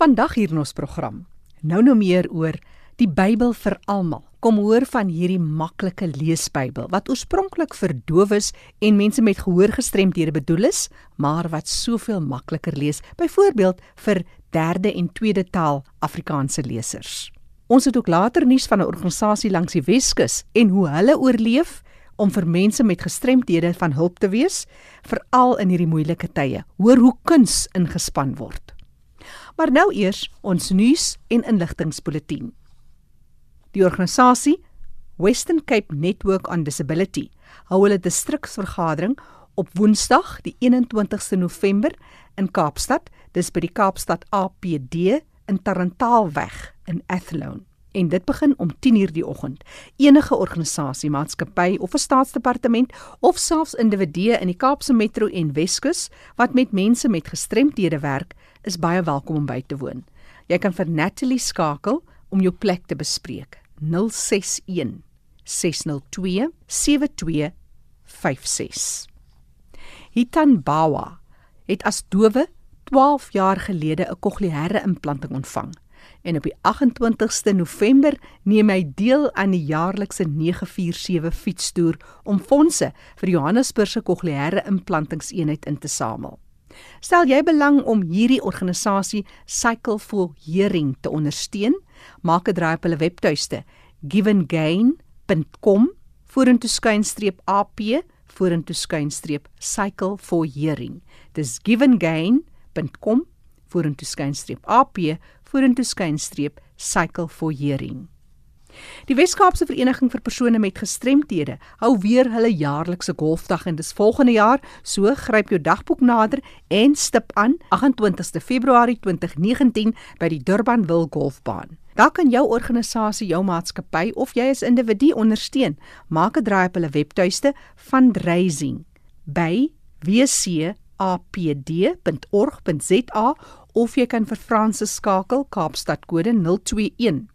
Vandag hier in ons program. Nou nou meer oor die Bybel vir almal. Kom hoor van hierdie maklike leesbybel wat oorspronklik vir dowes en mense met gehoorgestremdhede bedoel is, maar wat soveel makliker lees, byvoorbeeld vir derde en tweede taal Afrikaanse lesers. Ons het ook later nuus van 'n organisasie langs die Weskus en hoe hulle oorleef om vir mense met gestremdhede van hulp te wees, veral in hierdie moeilike tye. Hoor hoe kuns ingespan word. Maar nou eers ons nuus en inligtingspulsatie. Die organisasie Western Cape Network on Disability hou hulle distriksvergadering op Woensdag, die 21ste November in Kaapstad. Dis by die Kaapstad APD in Tarantaalweg in Athlone. En dit begin om 10:00 die oggend. Enige organisasie, maatskappy of 'n staatsdepartement of selfs individue in die Kaapse Metro en Weskus wat met mense met gestremdhede werk, is baie welkom om by te woon. Jy kan vir Natalie skakel om jou plek te bespreek. 061 602 7256. Hitan Bawa het as dowe 12 jaar gelede 'n kokleaire implanting ontvang en op die 28ste November neem hy deel aan die jaarlikse 947 fietstoer om fondse vir Johannesburg se kokleaire implantingseenheid in te samel. Stel jy belang om hierdie organisasie Cycle for Hearing te ondersteun? Maak 'n draai op hulle webtuiste givengain.com vorentoe skynstreep ap vorentoe skynstreep cycle for hearing. Dis givengain.com vorentoe skynstreep ap vorentoe skynstreep cycle for hearing. Die Wes-Kaapse Vereniging vir persone met gestremthede hou weer hulle jaarlikse golfdag en dis volgende jaar, so gryp jou dagboek nader en stip aan 28ste Februarie 2019 by die Durbanville Golfbaan. Daar kan jou organisasie, jou maatskappy of jy as individu ondersteun. Maak 'n draai op hulle webtuiste fundraising by wcapd.org.za of jy kan vir Fransis skakel Kaapstad kode 021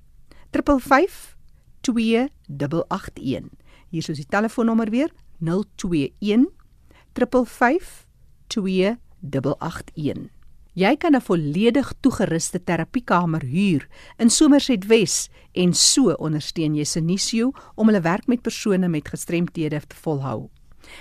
355 2881. Hier is die telefoonnommer weer 021 355 2881. Jy kan 'n volledig toegeruste terapiekamer huur in Somerset Wes en so ondersteun jy Senisio om hulle werk met persone met gestremthede te volhou.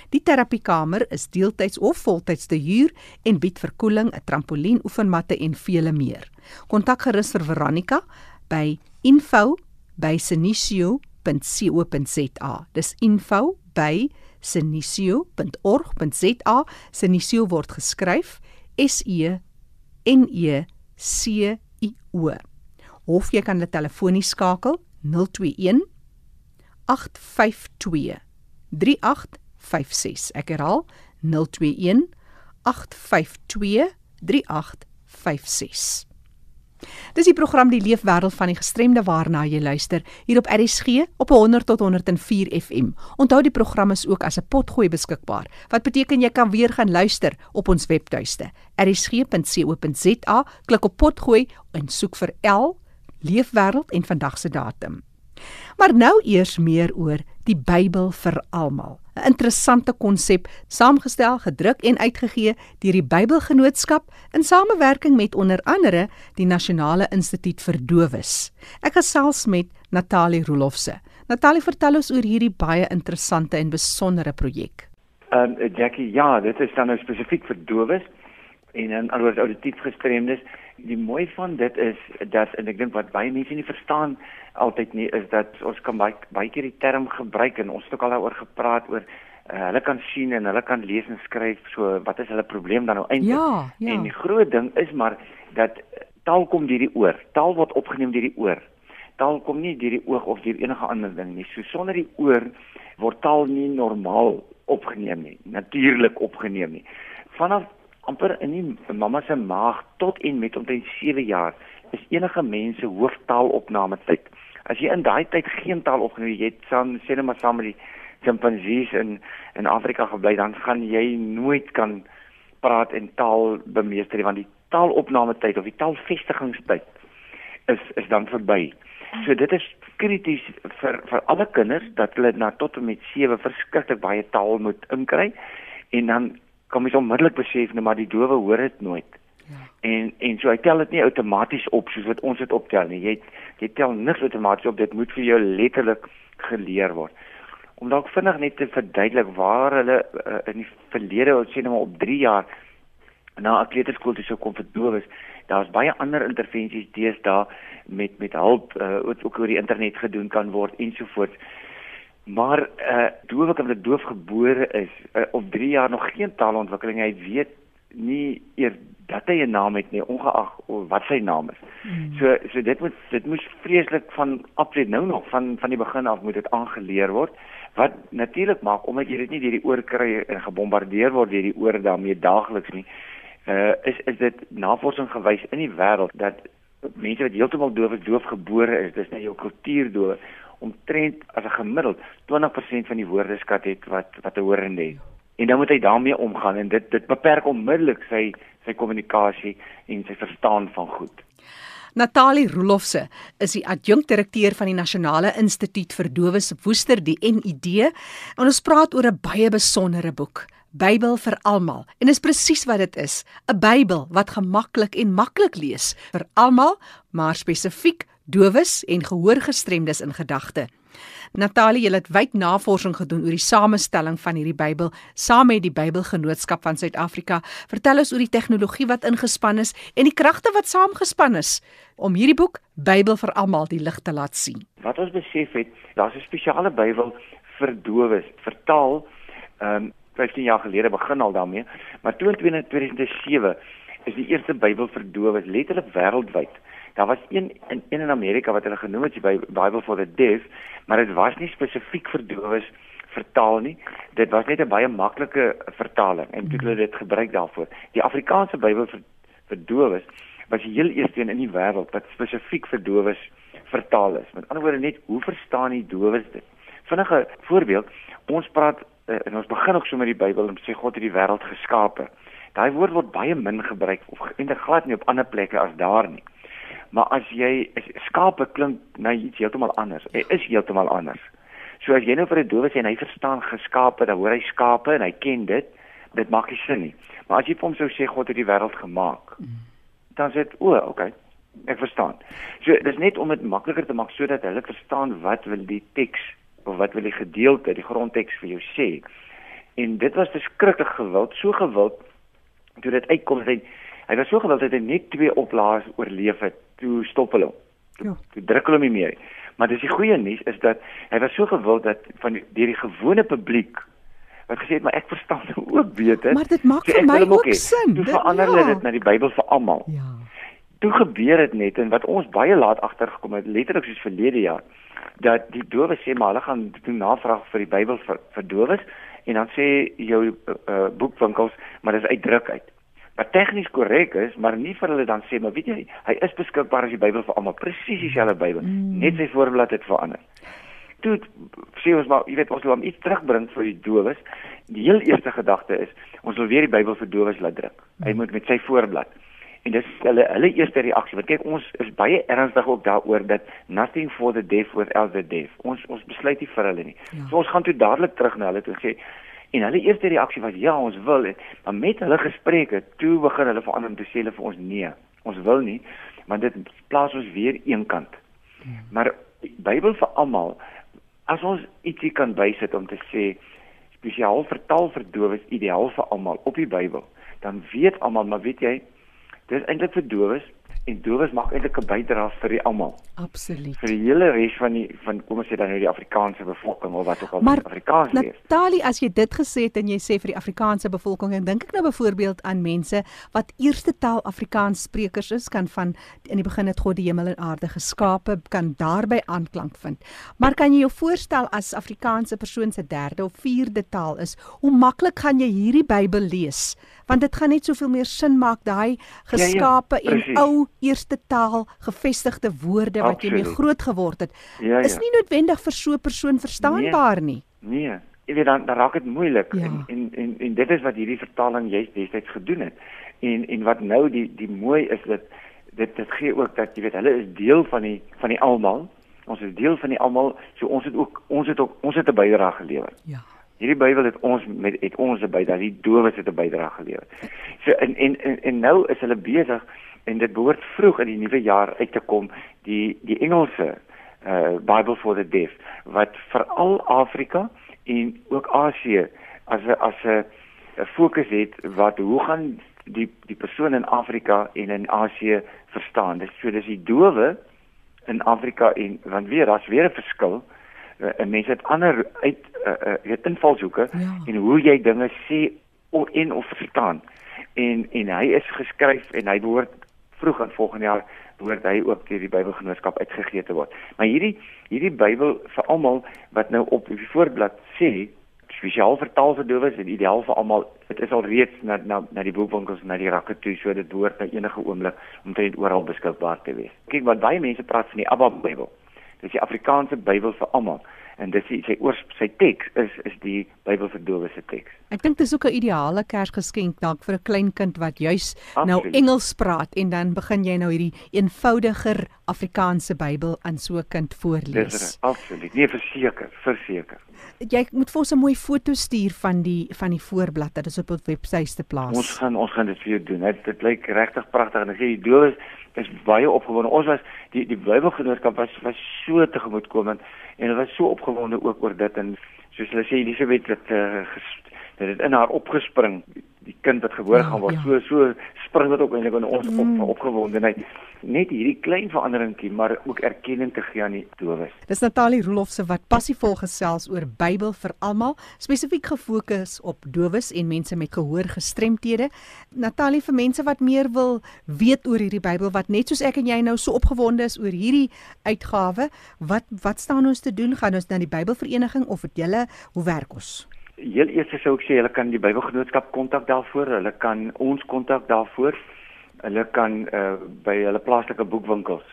Die terapiekamer is deeltyds of voltyds te huur en bied verkoeling, 'n trampolien, oefenmatte en vele meer. Kontak gerus vir Veronica by info@senisio.co.za. Dis info@senisio.org.za. Senisio word geskryf S E N E C I O. Of jy kan hulle telefonies skakel 021 852 3856. Ek herhaal 021 852 3856. Dis die program Die Leefwêreld van die Gestremde waarna jy luister hier op RSG op 100 tot 104 FM. Onthou die program is ook as 'n potgooi beskikbaar. Wat beteken jy kan weer gaan luister op ons webtuiste rsg.co.za, klik op potgooi en soek vir L Leefwêreld en vandag se datum. Maar nou eers meer oor die Bybel vir almal. 'n Interessante konsep, saamgestel, gedruk en uitgegee deur die Bybelgenootskap in samewerking met onder andere die Nasionale Instituut vir Dowes. Ek gesels met Natalie Rolofse. Natalie, vertel ons oor hierdie baie interessante en besondere projek. Ehm um, Jackie, ja, dit is dan nou spesifiek vir dowes en dan alhoewel auditief gestremdes. Die mooi van dit is dat en ek dink wat baie mense nie verstaan altyd nie is dat ons kan baie baie keer die term gebruik en ons het ook al daaroor gepraat oor uh, hulle kan sien en hulle kan lees en skryf so wat is hulle probleem dan nou eintlik? Ja, ja. En die groot ding is maar dat taal kom deur die oor. Taal word opgeneem deur die oor. Taal kom nie deur die oog of deur enige ander ding nie. So sonder die oor word taal nie normaal opgeneem nie, natuurlik opgeneem nie. Vanaf amper in die mamma se maag tot en met omtrent 7 jaar is enige mens se hooftaalopname tyd. As jy in daai tyd geen taal opgeneem het, jy het saam sê net maar saam met die chimpansees in in Afrika gebly, dan gaan jy nooit kan praat en taal bemeester nie want die taalopname tyd of die taalvestigingstyd is is dan verby. So dit is krities vir vir alle kinders dat hulle na tot en met 7 verskriklik baie taal moet inkry en dan kom jy onmiddellik besef net maar die dowe hoor dit nooit. Ja. En en so hy tel dit nie outomaties op soos wat ons dit optel nie. Jy jy tel niks outomaties op. Dit moet vir jou letterlik geleer word. Om dalk vinnig net te verduidelik waar hulle uh, in die verlede, ons sê nou maar op 3 jaar na 'n kleuterskool toe sou kom vir dowes. Daar's baie ander intervensies deesdae met met hulp uh, ook oor die internet gedoen kan word ensovoorts. Maar uh dowe kan dit doof gebore is uh, op 3 jaar nog geen taalontwikkeling hy weet nie eer dat hy 'n naam het nie ongeag wat sy naam is. Hmm. So so dit moet dit moes vreeslik van aflet nou nog van van die begin af moet dit aangeleer word wat natuurlik maak omdat jy dit nie deur die oor kry en gebombardeer word deur die oor daarmee daagliks nie. Uh is is dit navorsing gewys in die wêreld dat mense wat heeltemal doof is, doof gebore is, dis net jou kultuur doof omtrent as 'n gemiddeld 20% van die woordeskat het wat wat 'n horende het. En dan moet hy daarmee omgaan en dit dit beperk onmiddellik sy sy kommunikasie en sy verstaan van goed. Natalie Rolofse is die adjunkdirekteur van die Nasionale Instituut vir Dowes Woester die NID en ons praat oor 'n baie besondere boek. Bybel vir almal. En dis presies wat dit is, 'n Bybel wat gemaklik en maklik lees vir almal, maar spesifiek dowes en gehoorgestremdes in gedagte. Natalie, jy het wyd navorsing gedoen oor die samestelling van hierdie Bybel saam met die Bybelgenootskap van Suid-Afrika. Vertel ons oor die tegnologie wat ingespan is en die kragte wat saamgespan is om hierdie boek Bybel vir almal die lig te laat sien. Wat ons besef het, daar's 'n spesiale Bybel vir dowes, vertaal ehm um, 15 jaar gelede begin al daarmee, maar toe in 2007 is die eerste Bybel vir dowes letterlik wêreldwyd. Daar was een in een in Amerika wat hulle genoem het by Bible for the Deaf, maar dit was nie spesifiek vir dowes vertaal nie. Dit was net 'n baie maklike vertaling en toe hulle dit gebruik daarvoor. Die Afrikaanse Bybel vir vir dowes was die heel eerste een in die wêreld wat spesifiek vir dowes vertaal is. Met ander woorde net hoe verstaan die dowes dit? Vinnige voorbeeld, ons praat uh, en ons begin ook so met die Bybel en sê God het die wêreld geskape. Daai woord word baie min gebruik of eintlik glad nie op ander plekke as daar nie. Maar as jy skape klink na iets heeltemal anders. Hy is heeltemal anders. So as jy nou vir 'n dowe sê en hy verstaan geskape, dan hoor hy skape en hy ken dit, dit maak nie sin nie. Maar as jy vir hom sou sê God het die wêreld gemaak, dan sê dit o, okay. Ek verstaan. So dis net om dit makliker te maak sodat hulle verstaan wat wil die teks of wat wil die gedeelte, die grondteks vir jou sê. En dit was beskryflik gewild, so gewild toe dit uitkom hy hy was so gewild dat hy net twee oplaas oorleef het. Toe stop hulle. Toe, ja. toe druk hulle hom nie meer. Maar dis die goeie nuus is dat hy was so gewild dat van die, deur die gewone publiek wat gesê het maar ek verstaan nou ook beter. Maar dit maak vir my ook sin. Toe verander hulle ja. dit na die Bybel vir almal. Ja. Toe gebeur dit net en wat ons baie laat agtergekom het letterlik soos verlede jaar dat die dowes sê maar hulle gaan doen navraag vir die Bybel vir, vir dowes en dan sê jou uh, boekwinkels maar dis uitdruk uit. Wat tegnies korrek is, maar nie vir hulle dan sê maar weet jy hy is beskikbaar as die Bybel vir almal presies dieselfde Bybel. Mm. Net sy voorblad het verander. Toe sê ons maar jy weet ons wil hom iets terugbring vir die dowes. Die heel eerste gedagte is ons wil weer die Bybel vir dowes laat druk. Hy moet met sy voorblad en dis hulle hulle eerste reaksie want kyk ons is baie ernstig ook daaroor dat nothing for the deaf without the deaf ons ons besluit nie vir hulle nie ja. so ons gaan toe dadelik terug na hulle toe sê en hulle eerste reaksie was ja ons wil het, maar met hulle gespreek het toe begin hulle verander om te sê hulle vir ons nee ons wil nie want dit plaas ons weer eenkant ja. maar Bybel vir almal as ons ietsie kan bysit om te sê spesiaal vertaal vir dowes ideaal vir almal op die Bybel dan weet almal maar weet jy dis eintlik vir dowes en dowes maak eintlik 'n bydrae vir die almal. Absoluut. Vir die hele res van die van kom ons sê dan nou die Afrikaanse bevolking of wat ook al maar, Afrikaans lees. Maar Natalie, as jy dit gesê het en jy sê vir die Afrikaanse bevolking, dan dink ek nou byvoorbeeld aan mense wat eerste taal Afrikaans sprekers is, kan van in die begin het God die hemel en aarde geskape, kan daarby aanklank vind. Maar kan jy jou voorstel as Afrikaanse persoon se derde of vierde taal is, hoe maklik gaan jy hierdie Bybel lees? Want dit gaan net soveel meer sin maak daai geskape ja, ja, en ou eerste taal gevestigde woorde wat Absoluut. jy mee groot geword het ja, ja. is nie noodwendig vir so 'n persoon verstaanbaar nee, nie. Nee, jy weet dan dan raak dit moeilik ja. en, en en en dit is wat hierdie vertaling juist destyds gedoen het. En en wat nou die die mooi is dat dit dit gee ook dat jy weet hulle is deel van die van die almal. Ons is deel van die almal, so ons het ook ons het ook ons het 'n bydrae gelewer. Ja Hierdie Bybel het ons met het ons by dat die dowes het 'n bydrae gelewer. So en en en, en nou is hulle besig en dit behoort vroeg in die nuwe jaar uit te kom die die Engelse uh Bible for the Deaf wat veral Afrika en ook Asië as 'n as 'n fokus het wat hoe gaan die die persoon in Afrika en in Asië verstaan. Dis so dis die dowe in Afrika en want weer daar's weer 'n verskil. Uh, mense het ander uit uh, uh, invalshoeke ja. en hoe jy dinge sê of en of verstaan. En en hy is geskryf en hy behoort vroeg in volgende jaar behoort hy ook deur die Bybelgenootskap uitgegee te word. Maar hierdie hierdie Bybel vir almal wat nou op die voorblad sê spesiaal vertaal vir dowes en ideaal vir almal. Dit is al reeds na na na die boekwinkels en na die rakke toe, so dit behoort nou enige oomblik omtrent oral beskikbaar te wees. Kyk wat baie mense praat van die Abba Bybel. Dis die Afrikaanse Bybel vir almal en dis sy sy oors sy teks is is die Bybel vir dowes se teks. Ek dink dis ook 'n ideale Kersgeskenk dalk vir 'n klein kind wat juis nou Engels praat en dan begin jy nou hierdie eenvoudiger Afrikaanse Bybel aan so 'n kind voorlees. Dis absoluut. Nee, verseker, verseker jy moet vir ons 'n mooi foto stuur van die van die voorblad dat dit op op webwerf te plaas. Ons gaan ons gaan dit vir jou doen. Dit dit lyk regtig pragtig en ek sê die doel is is baie opgewonde. Ons was die die Bybelgenootskap was was so tegemoetkomend en hulle was so opgewonde ook oor dit en soos hulle sê Elisabeth het uh, dit het in haar opgespring die kind wat gebore ja, gaan word ja. so so spring dit op eintlik in ons mm. op, opgewondenheid net hierdie klein veranderingkie maar ook erkenning te gee aan die dowes. Dis Natalie Rolofse wat passievol gesels oor Bybel vir almal, spesifiek gefokus op dowes en mense met gehoorgestremthede. Natalie vir mense wat meer wil weet oor hierdie Bybel wat net soos ek en jy nou so opgewonde is oor hierdie uitgawe, wat wat staan ons te doen? Gaan ons na die Bybelvereniging of het julle hoe werk ons? Heel eers sou ek sê hulle kan die Bybelgenootskap kontak daarvoor, hulle kan ons kontak daarvoor hulle kan uh, by hulle plaaslike boekwinkels.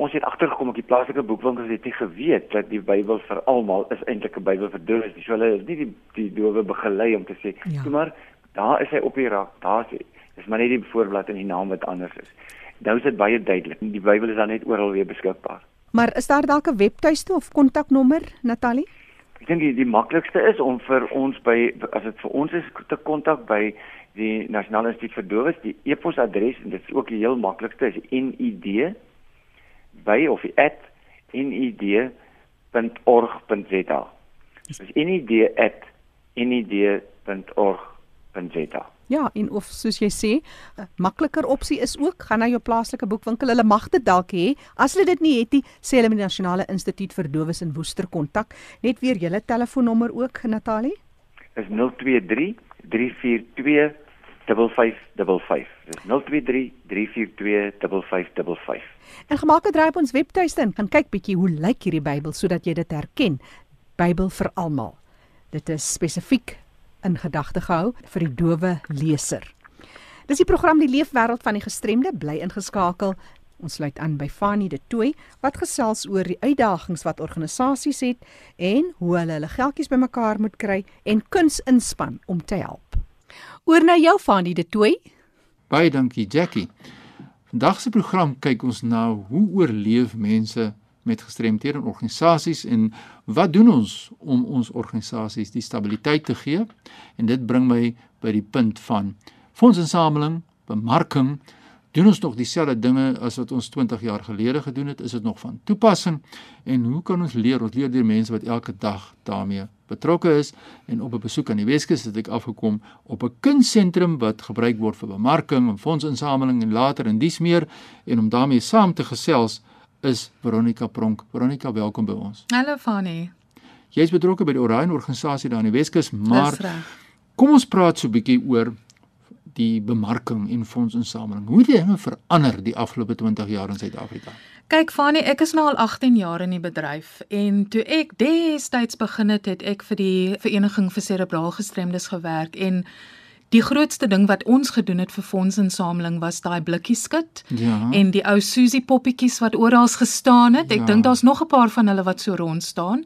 Ons het agtergekom dat die plaaslike boekwinkels het nie geweet dat die Bybel vir almal is eintlik 'n Bybel vir dowes. So hulle is nie die die dowe begelei om te sê, ja. maar daar is hy op die rak, daar hy. Dis maar net die voorblad en die naam wat anders is. Nou is dit baie duidelik. Die Bybel is dan net oral weer beskikbaar. Maar is daar dalk 'n webtuiste of kontaknommer, Natalie? Ek dink die, die maklikste is om vir ons by as dit vir ons is te kontak by die Nasionale Instituut vir Dowes, die e-posadres en dit is ook die heel maklikste is NID by of at nid.org.za. Dis nid@nid.org.za. Ja, en of soos jy sê, 'n makliker opsie is ook gaan na jou plaaslike boekwinkel. Hulle mag dit dalk hê. As hulle dit nie het nie, sê hulle met die Nasionale Instituut vir Dowes in Woester kontak. Net weer julle telefoonnommer ook, Natalie? Is 023 342 5555. Dis 023 342 5555. En gemaak het draai op ons webtuiste en gaan kyk bietjie hoe lyk hierdie Bybel sodat jy dit herken. Bybel vir almal. Dit is spesifiek in gedagte gehou vir die dowe leser. Dis die program Die Leefwêreld van die Gestremde bly ingeskakel. Ons sluit aan by Fanie de Tooi wat gesels oor die uitdagings wat organisasies het en hoe hulle hulle geldjies bymekaar moet kry en kuns inspann om te help. Oor na jou Fanie de Tooi. Baie dankie Jackie. Vandag se program kyk ons na hoe oorleef mense met gestremdhede in organisasies en wat doen ons om ons organisasies die stabiliteit te gee? En dit bring my by die punt van fondsinsameling, bemarking, doen ons nog dieselfde dinge as wat ons 20 jaar gelede gedoen het? Is dit nog van toepassing? En hoe kan ons leer? Ons leer deur mense wat elke dag daarmee betrokke is en op 'n besoek aan die Weskus het ek afgekom op 'n kunstsentrum wat gebruik word vir bemarking en fondsinsameling en later en dis meer en om daarmee saam te gesels is Veronica Pronk. Veronica, welkom by ons. Hallo Fanie. Jy's betrokke by die Orion organisasie daar in die Weskus, maar kom ons praat so 'n bietjie oor die bemarking en fondsinsameling. Hoe het dinge verander die afgelope 20 jaar in Suid-Afrika? Kyk Fani, ek is nou al 18 jaar in die bedryf en toe ek destyds begin het, het ek vir die Vereniging vir Serebraal Gestremdes gewerk en die grootste ding wat ons gedoen het vir fondsinsameling was daai blikkie skit ja. en die ou Susie poppetjies wat oral gestaan het. Ek ja. dink daar's nog 'n paar van hulle wat so rond staan.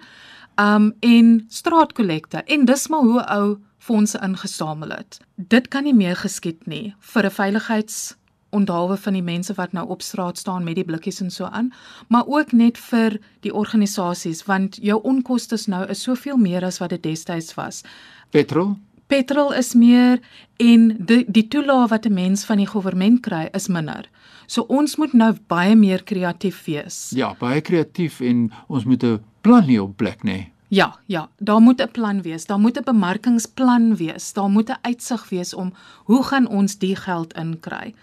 Um en straatkollekte en dis maar hoe ou fondse ingesamel het. Dit kan nie meer geskied nie vir 'n veiligheids onthaalwe van die mense wat nou op straat staan met die blikkies en so aan, maar ook net vir die organisasies want jou onkoste nou is soveel meer as wat dit destyds was. Petrol? Petrol is meer en die die toelaag wat 'n mens van die regering kry is minder. So ons moet nou baie meer kreatief wees. Ja, baie kreatief en ons moet 'n plan hê op plek, nê. Nee. Ja, ja, daar moet 'n plan wees. Daar moet 'n bemarkingsplan wees. Daar moet 'n uitsig wees om hoe gaan ons die geld inkry?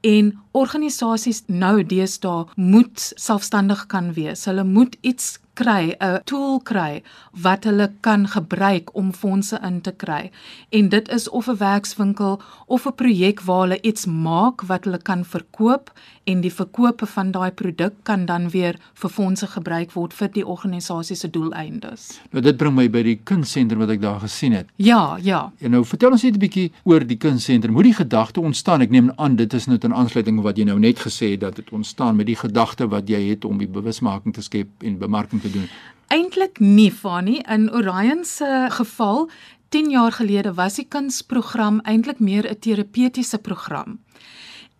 En organisasies nou deesdae moet selfstandig kan wees. Hulle moet iets kry, 'n tool kry wat hulle kan gebruik om fondse in te kry. En dit is of 'n werkswinkel of 'n projek waar hulle iets maak wat hulle kan verkoop en die verkope van daai produk kan dan weer vir fondse gebruik word vir die organisasie se doeleindes. Nou dit bring my by die kunstsentrum wat ek daar gesien het. Ja, ja. En nou vertel ons net 'n bietjie oor die kunstsentrum. Hoe die gedagte ontstaan? Ek neem aan dit is nou 'n aansluiting wat jy nou net gesê het dat dit ontstaan met die gedagte wat jy het om die bewusmaking te skep en bemarking te doen? Eintlik nie, Fani. In Orion se geval 10 jaar gelede was die kunsprogram eintlik meer 'n terapeutiese program.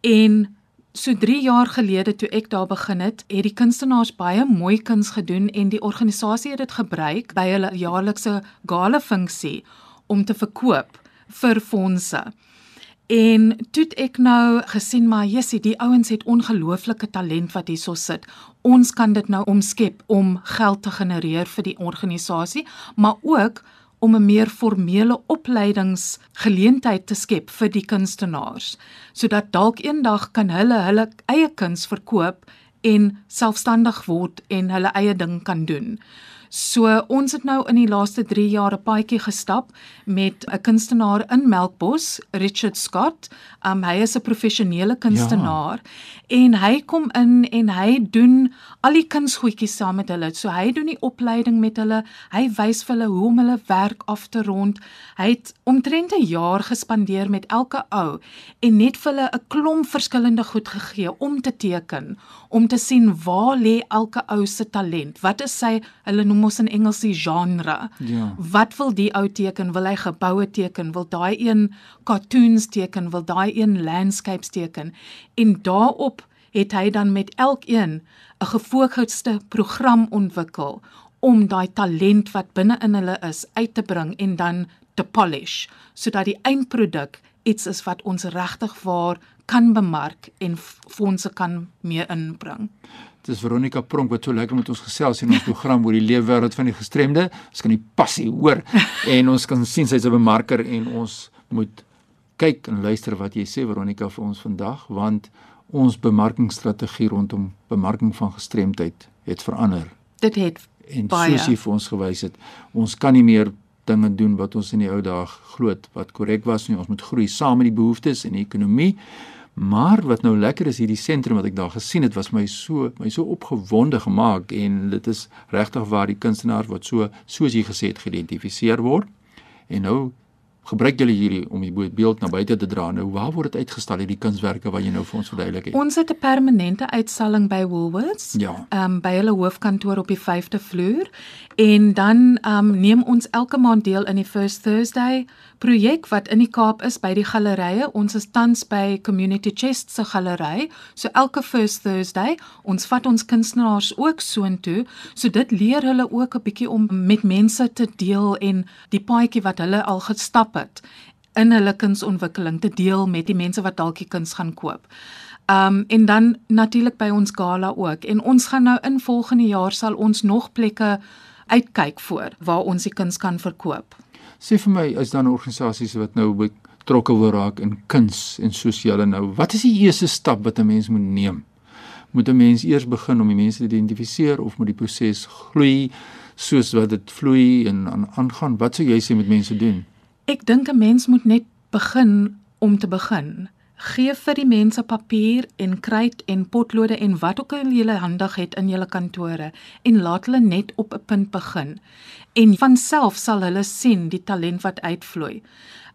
En so 3 jaar gelede toe ek daar begin het, het die kunstenaars baie mooi kuns gedoen en die organisasie het dit gebruik by hulle jaarlikse gala funksie om te verkoop vir fondse. En toe ek nou gesien maar Jessie, die ouens het ongelooflike talent wat hierso sit. Ons kan dit nou omskep om geld te genereer vir die organisasie, maar ook om 'n meer formele opleidingsgeleentheid te skep vir die kunstenaars, sodat dalk eendag kan hulle hulle eie kuns verkoop en selfstandig word en hulle eie ding kan doen. So ons het nou in die laaste 3 jaar 'n paadjie gestap met 'n kunstenaar in Melkbos, Richard Scott. Um hy is 'n professionele kunstenaar ja. en hy kom in en hy doen al die kunsgoedjies saam met hulle. So hy doen die opleiding met hulle. Hy wys vir hulle hoe om hulle werk af te rond. Hy het omtrent 'n jaar gespandeer met elke ou en net vir hulle 'n klomp verskillende goed gegee om te teken, om te sien waar lê elke ou se talent. Wat is sy hulle noem ons in Engels die genre. Ja. Wat wil die ou teken? Wil hy geboue teken? Wil daai een cartoons teken? Wil daai een landscapes teken? En daarop het hy dan met elkeen 'n gefokusde program ontwikkel om daai talent wat binne in hulle is uit te bring en dan te polish sodat die eindproduk iets is wat ons regtig waar kan bemark en fondse kan mee inbring. Dis Veronica Pronk wat so lekker met ons gesels in ons program oor die leefwêreld van die gestremde. Ons kan die passie hoor en ons kan sien sy's 'n bemarker en ons moet kyk en luister wat jy sê Veronica vir ons vandag want ons bemarkingsstrategie rondom bemarking van gestremdheid het verander. Dit het en soos jy vir ons gewys het, ons kan nie meer dinge doen wat ons in die ou dae glo wat korrek was nie. Ons moet groei saam met die behoeftes en die ekonomie. Maar wat nou lekker is hierdie sentrum wat ek daar gesien het was my so my so opgewonde gemaak en dit is regtig waar die kunstenaar wat so soos jy gesê het geïdentifiseer word. En nou gebruik julle hierdie om die beeld na buite te dra. Nou waar word dit uitgestal hierdie kunswerke wat jy nou vir ons verduidelik het? Ons het 'n permanente uitstalling by Woolworths. Ja. Ehm um, by hulle hoofkantoor op die 5de vloer en dan ehm um, neem ons elke maand deel in die First Thursday projek wat in die Kaap is by die gallerye. Ons is tans by Community Chest se galery. So elke First Thursday, ons vat ons kunstenaars ook soontoe. So dit leer hulle ook 'n bietjie om met mense te deel en die paadjie wat hulle al gestap het in hulle kunsontwikkeling te deel met die mense wat dalk die kuns gaan koop. Um en dan natuurlik by ons gala ook. En ons gaan nou in volgende jaar sal ons nog plekke uitkyk voor waar ons die kuns kan verkoop. Sê vir my, is daar organisasies wat nou betrokke wil raak in kuns en soos julle nou, wat is die eerste stap wat 'n mens moet neem? Moet 'n mens eers begin om die mense te identifiseer of moet die proses gloei soos wat dit vloei en aangaan? Wat sou jy sê met mense doen? Ek dink 'n mens moet net begin om te begin. Gee vir die mense papier en kruit en potlode en wat ook al jy handig het in julle kantore en laat hulle net op 'n punt begin en van self sal hulle sien die talent wat uitvloei.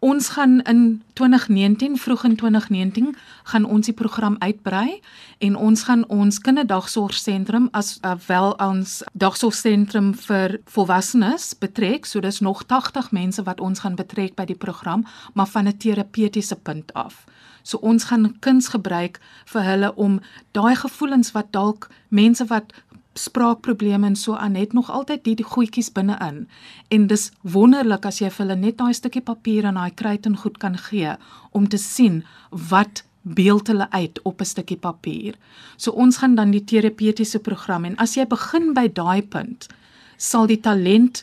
Ons gaan in 2019 vroeg in 2019 gaan ons die program uitbrei en ons gaan ons kinderdagsorgsentrum as uh, wel ons dagsorgsentrum vir volwassenes betrek. So dis nog 80 mense wat ons gaan betrek by die program, maar van 'n terapeutiese punt af. So ons gaan kuns gebruik vir hulle om daai gevoelens wat dalk mense wat spraakprobleme en so aan het nog altyd die, die goedjies binne-in. En dis wonderlik as jy vir hulle net daai stukkie papier en daai kruit en goed kan gee om te sien wat beeld hulle uit op 'n stukkie papier. So ons gaan dan die terapeutiese program en as jy begin by daai punt, sal die talent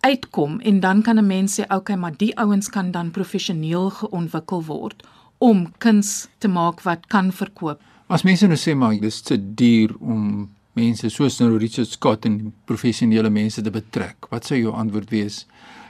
uitkom en dan kan 'n mens sê okay, maar die ouens kan dan professioneel geontwikkel word om kuns te maak wat kan verkoop. As mense nou sê maar dis te duur om mense soos nou Richard Scott en professionele mense te betrek, wat sou jou antwoord wees?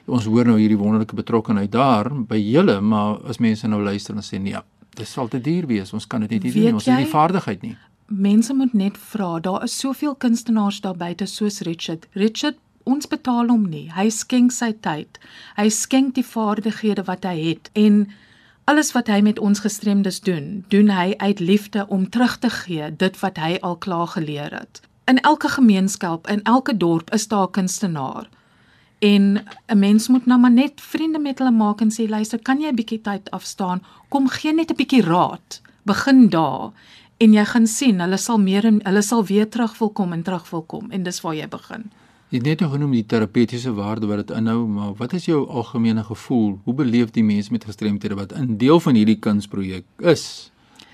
Ons hoor nou hierdie wonderlike betrokkeheid daar by julle, maar as mense nou luister en sê nee, dit sal te duur wees. Ons kan dit nie doen nie. Ons het nie vaardigheid nie. Mense moet net vra. Daar is soveel kunstenaars daar buite soos Richard. Richard ons betaal hom nie. Hy skenk sy tyd. Hy skenk die vaardighede wat hy het en alles wat hy met ons gestremdes doen, doen hy uit liefde om terug te gee dit wat hy al klaar geleer het. In elke gemeenskap, in elke dorp is daar 'n kunstenaar. En 'n mens moet nou maar net vriende met hulle maak en sê luister, kan jy 'n bietjie tyd afstaan? Kom gee net 'n bietjie raad. Begin daar en jy gaan sien hulle sal meer en hulle sal weer terug wil kom en terug wil kom en dis waar jy begin. Jy het net nou genoem die terapeutiese waarde wat dit inhou, maar wat is jou algemene gevoel? Hoe beleef die mense met gestremthede wat 'n deel van hierdie kunsprojek is?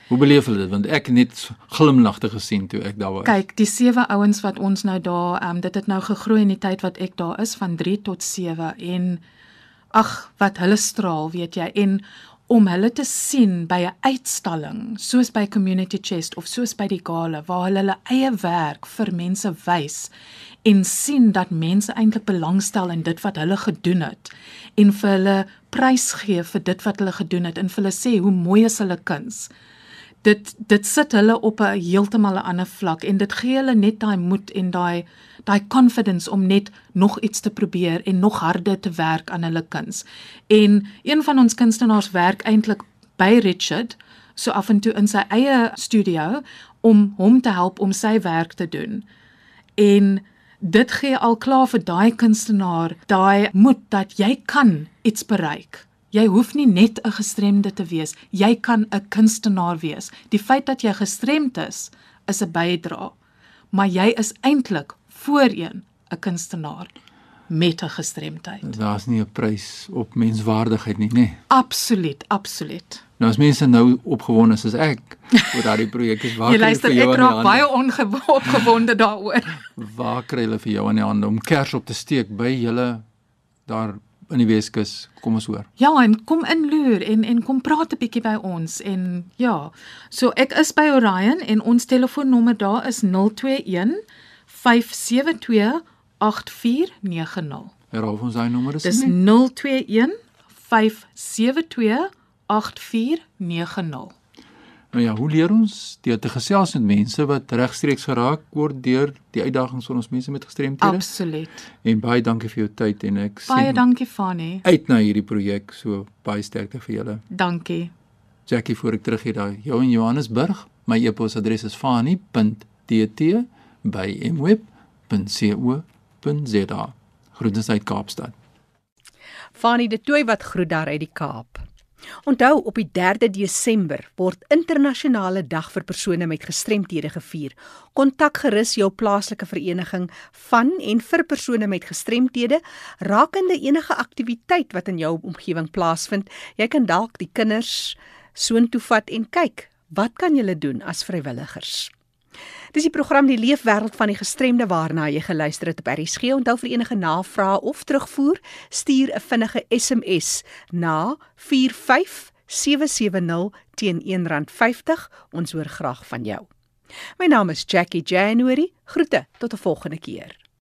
Hoe beleef hulle dit? Want ek het net glimlagte gesien toe ek daar was. Kyk, die sewe ouens wat ons nou daar, ehm um, dit het nou gegroei in die tyd wat ek daar is van 3 tot 7 en ag, wat hulle straal, weet jy, en om hulle te sien by 'n uitstalling, soos by Community Chest of soos by die gala waar hulle hulle eie werk vir mense wys en sien dat mense eintlik belangstel in dit wat hulle gedoen het en vir hulle prys gee vir dit wat hulle gedoen het en vir hulle sê hoe mooi is hulle kuns dit dit sit hulle op 'n heeltemal 'n ander vlak en dit gee hulle net daai moed en daai daai confidence om net nog iets te probeer en nog harder te werk aan hulle kuns. En een van ons kunstenaars werk eintlik by Richard so af en toe in sy eie studio om hom te help om sy werk te doen. En dit gee al klaar vir daai kunstenaar daai moed dat jy kan iets bereik. Jy hoef nie net 'n gestremde te wees, jy kan 'n kunstenaar wees. Die feit dat jy gestremd is, is 'n bydra, maar jy is eintlik voorheen 'n kunstenaar met 'n gestremdheid. Daar's nie 'n prys op menswaardigheid nie, nê? Nee. Absoluut, absoluut. Nou as mense nou opgewonde is soos ek oor daardie projek is, waar jy luister, vir jou ek raak baie opgewonde daaroor. waar kry hulle vir jou aan die hande om kers op te steek by julle daar in die Weskus. Kom ons hoor. Ja, en kom inloer en en kom praat 'n bietjie by ons en ja. So ek is by Orion en ons telefoonnommer daar is 021 572 8490. Herhaal ons daai nommer is. Dis 021 572 8490. Nou ja, hoe leer ons deur te gesels met mense wat regstreeks geraak word deur die uitdagings van ons mense met gestremthede? Absoluut. En baie dankie vir jou tyd en ek sien Baie dankie Fanny. Uit na hierdie projek, so baie sterkte vir julle. Dankie. Jackie, voor ek terug hier daai jou in Johannesburg, my e-posadres is fanny.tt@mweb.co.za. Groetens uit Kaapstad. Fanny de Tooi wat groet daar uit die Kaap. Onthou op die 3de Desember word internasionale dag vir persone met gestremthede gevier. Kontak gerus jou plaaslike vereniging van en vir persone met gestremthede rakende enige aktiwiteit wat in jou omgewing plaasvind. Jy kan dalk die kinders soontoe vat en kyk, wat kan julle doen as vrywilligers? Dis die program die leefwêreld van die gestremde waarna jy geluister het op RSG. Onthou vir enige navrae of terugvoer, stuur 'n vinnige SMS na 45770 teen R1.50. Ons hoor graag van jou. My naam is Jackie January. Groete tot 'n volgende keer.